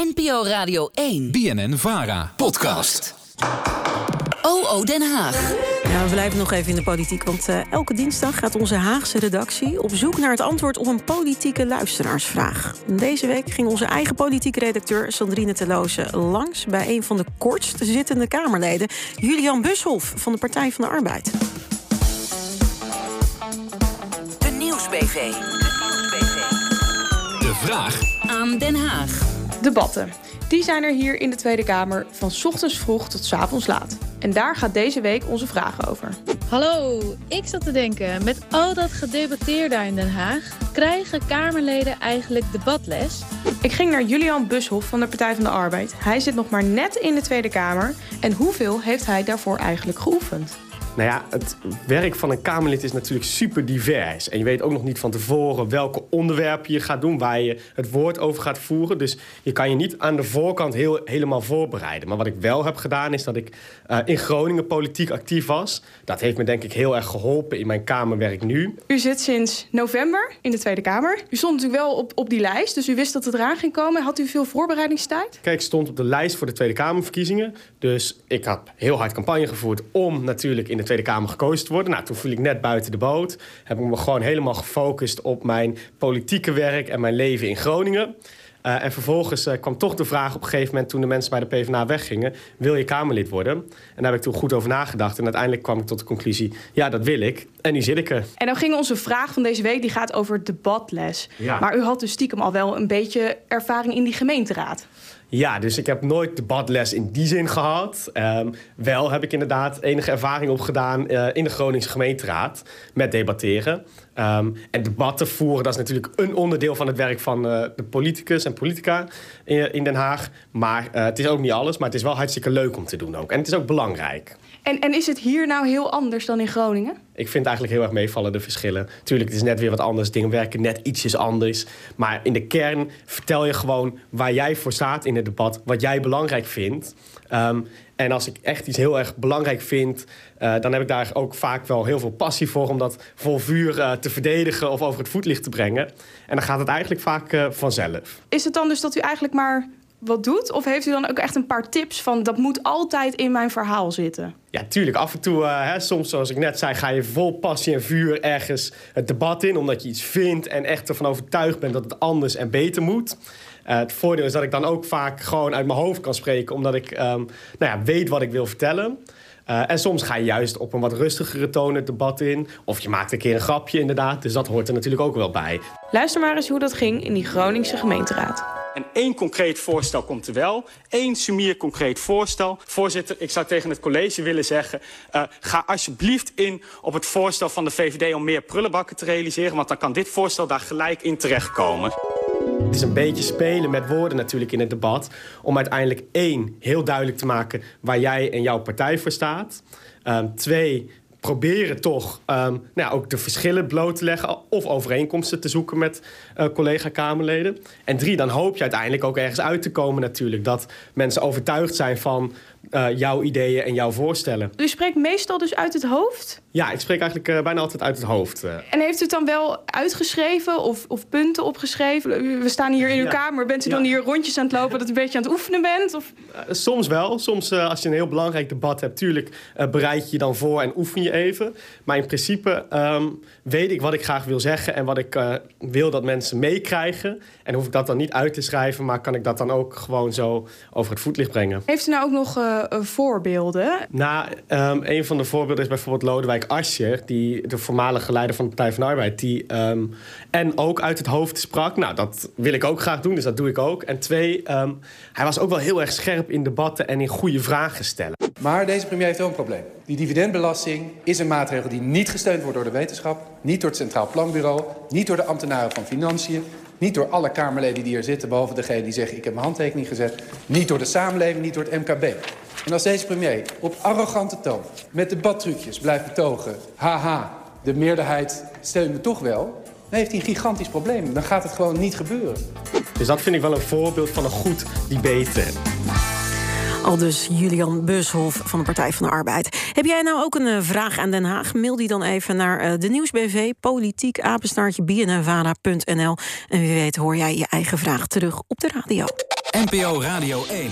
NPO Radio 1. BNN Vara. Podcast. OO Den Haag. Ja, we blijven nog even in de politiek, want eh, elke dinsdag gaat onze Haagse redactie op zoek naar het antwoord op een politieke luisteraarsvraag. Deze week ging onze eigen politieke redacteur Sandrine Teloze langs bij een van de kortst zittende Kamerleden, Julian Bushoff van de Partij van de Arbeid. De Nieuwsbv. De vraag Aan Den Haag. Debatten. Die zijn er hier in de Tweede Kamer van ochtends vroeg tot avonds laat. En daar gaat deze week onze vraag over. Hallo, ik zat te denken, met al dat gedebatteerd daar in Den Haag, krijgen Kamerleden eigenlijk debatles? Ik ging naar Julian Bushoff van de Partij van de Arbeid. Hij zit nog maar net in de Tweede Kamer. En hoeveel heeft hij daarvoor eigenlijk geoefend? Nou ja, het werk van een Kamerlid is natuurlijk super divers. En je weet ook nog niet van tevoren welke onderwerpen je gaat doen, waar je het woord over gaat voeren. Dus je kan je niet aan de voorkant heel, helemaal voorbereiden. Maar wat ik wel heb gedaan, is dat ik uh, in Groningen politiek actief was. Dat heeft me denk ik heel erg geholpen in mijn Kamerwerk nu. U zit sinds november in de Tweede Kamer. U stond natuurlijk wel op, op die lijst, dus u wist dat het eraan ging komen. Had u veel voorbereidingstijd? Kijk, ik stond op de lijst voor de Tweede Kamerverkiezingen. Dus ik had heel hard campagne gevoerd om natuurlijk in de Tweede Kamer gekozen te worden. Nou, toen viel ik net buiten de boot. Heb ik me gewoon helemaal gefocust op mijn politieke werk en mijn leven in Groningen. Uh, en vervolgens uh, kwam toch de vraag op een gegeven moment... toen de mensen bij de PvdA weggingen... wil je Kamerlid worden? En daar heb ik toen goed over nagedacht. En uiteindelijk kwam ik tot de conclusie... ja, dat wil ik. En nu zit ik er. En dan ging onze vraag van deze week... die gaat over debatles. Ja. Maar u had dus stiekem al wel een beetje ervaring in die gemeenteraad. Ja, dus ik heb nooit debatles in die zin gehad. Um, wel heb ik inderdaad enige ervaring opgedaan uh, in de Groningse gemeenteraad met debatteren. Um, en debatten voeren, dat is natuurlijk een onderdeel van het werk van uh, de politicus en politica in, in Den Haag. Maar uh, het is ook niet alles, maar het is wel hartstikke leuk om te doen ook. En het is ook belangrijk. En, en is het hier nou heel anders dan in Groningen? Ik vind eigenlijk heel erg meevallen de verschillen. Tuurlijk, het is net weer wat anders. Dingen werken net ietsjes anders. Maar in de kern vertel je gewoon waar jij voor staat in het debat. Wat jij belangrijk vindt. Um, en als ik echt iets heel erg belangrijk vind, uh, dan heb ik daar ook vaak wel heel veel passie voor om dat vol vuur uh, te verdedigen of over het voetlicht te brengen. En dan gaat het eigenlijk vaak uh, vanzelf. Is het dan dus dat u eigenlijk maar wat doet? Of heeft u dan ook echt een paar tips van dat moet altijd in mijn verhaal zitten? Ja, tuurlijk. Af en toe, uh, hè, soms zoals ik net zei, ga je vol passie en vuur ergens het debat in. Omdat je iets vindt en echt ervan overtuigd bent dat het anders en beter moet. Uh, het voordeel is dat ik dan ook vaak gewoon uit mijn hoofd kan spreken. Omdat ik um, nou ja, weet wat ik wil vertellen. Uh, en soms ga je juist op een wat rustigere toon het debat in. Of je maakt een keer een grapje inderdaad. Dus dat hoort er natuurlijk ook wel bij. Luister maar eens hoe dat ging in die Groningse gemeenteraad. En één concreet voorstel komt er wel. Eén sumier concreet voorstel. Voorzitter, ik zou tegen het college willen zeggen... Uh, ga alsjeblieft in op het voorstel van de VVD om meer prullenbakken te realiseren... want dan kan dit voorstel daar gelijk in terechtkomen. Het is een beetje spelen met woorden natuurlijk in het debat... om uiteindelijk één, heel duidelijk te maken waar jij en jouw partij voor staat. Um, twee, proberen toch um, nou ja, ook de verschillen bloot te leggen... of overeenkomsten te zoeken met uh, collega-Kamerleden. En drie, dan hoop je uiteindelijk ook ergens uit te komen natuurlijk... dat mensen overtuigd zijn van uh, jouw ideeën en jouw voorstellen. U spreekt meestal dus uit het hoofd? Ja, ik spreek eigenlijk uh, bijna altijd uit het hoofd. En heeft u het dan wel uitgeschreven of, of punten opgeschreven? We staan hier in uw ja. kamer. Bent u ja. dan hier rondjes aan het lopen dat u een beetje aan het oefenen bent? Of? soms wel. Soms als je een heel belangrijk debat hebt... tuurlijk bereid je je dan voor en oefen je even. Maar in principe um, weet ik wat ik graag wil zeggen... en wat ik wil dat mensen meekrijgen. En hoef ik dat dan niet uit te schrijven... maar kan ik dat dan ook gewoon zo over het voetlicht brengen. Heeft u nou ook nog uh, voorbeelden? Nou, um, een van de voorbeelden is bijvoorbeeld Lodewijk Asscher... Die, de voormalige leider van de Partij van de Arbeid... die um, en ook uit het hoofd sprak. Nou, dat wil ik ook graag doen, dus dat doe ik ook. En twee, hij was ook wel heel erg scherp in debatten... en in goede vragen stellen. Maar deze premier heeft ook een probleem. Die dividendbelasting is een maatregel die niet gesteund wordt door de wetenschap... niet door het Centraal Planbureau, niet door de ambtenaren van Financiën... Niet door alle Kamerleden die hier zitten, behalve degene die zeggen... ik heb mijn handtekening gezet. Niet door de samenleving, niet door het MKB. En als deze premier op arrogante toon met debattrucjes blijft betogen... haha, de meerderheid steunt me toch wel... dan heeft hij een gigantisch probleem. Dan gaat het gewoon niet gebeuren. Dus dat vind ik wel een voorbeeld van een goed debate. Al dus Julian Bushoff van de Partij van de Arbeid. Heb jij nou ook een uh, vraag aan Den Haag? Mail die dan even naar uh, de Nieuwsbv, politiek, apenstaartje. En wie weet hoor jij je eigen vraag terug op de radio. NPO Radio 1.